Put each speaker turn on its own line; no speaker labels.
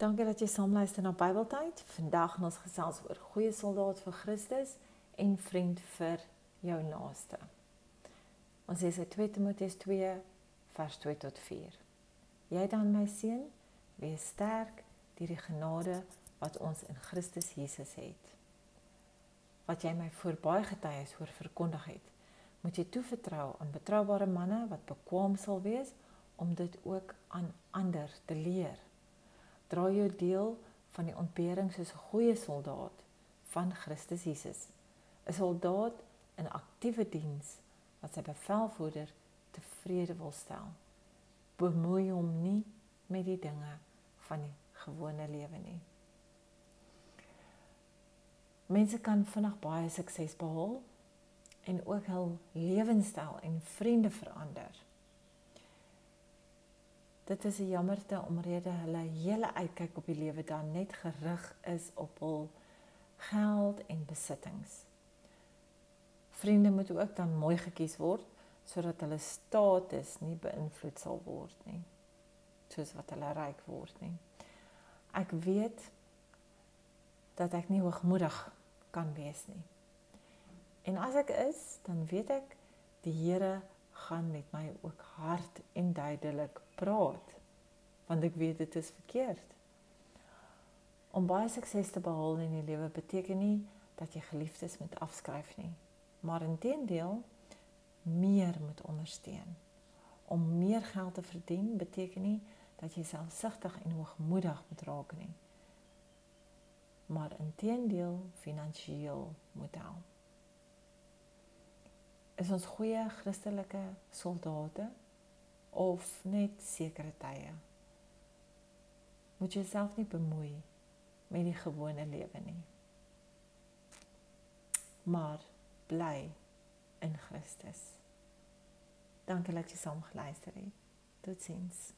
Dankie dat jy saam luister na Bybeltyd. Vandag gaan ons gesels oor goeie soldaat vir Christus en vriend vir jou naaste. Ons lees uit 2 Timoteus 2 vers 2 tot 4. Jy dan my seun, wees sterk deur die genade wat ons in Christus Jesus het. Wat jy my voor baie getuies oor verkondig het, moet jy toevertrou aan betroubare manne wat bekwam sal wees om dit ook aan ander te leer dra jou deel van die ontbering soos 'n goeie soldaat van Christus Jesus. 'n Soldaat in aktiewe diens wat sy bevelvoerder tevrede wil stel. Bemoei hom nie met die dinge van die gewone lewe nie. Mense kan vinnig baie sukses behaal en ook hul lewenstyl en vriende verander. Dit is 'n jammerte omrede hulle hele uitkyk op die lewe dan net gerig is op hul geld en besittings. Vriende moet ook dan mooi gekies word sodat hulle status nie beïnvloed sal word nie. Soos wat hulle ryk word nie. Ek weet dat ek nie hoogmoedig kan wees nie. En as ek is, dan weet ek die Here gaan met my ook hard en duidelik praat want ek weet dit is verkeerd. Om baie sukses te behaal in die lewe beteken nie dat jy geliefdes moet afskryf nie, maar inteendeel meer moet ondersteun. Om meer geld te verdien beteken nie dat jy selfsugtig en hoogmoedig moet raak nie, maar inteendeel finansiëel moet help is ons goeie Christelike soldate of net sekere tye? Moet jy self nie bemoei met die gewone lewe nie. Maar bly in Christus. Dankie dat jy saam geluister het. Totsiens.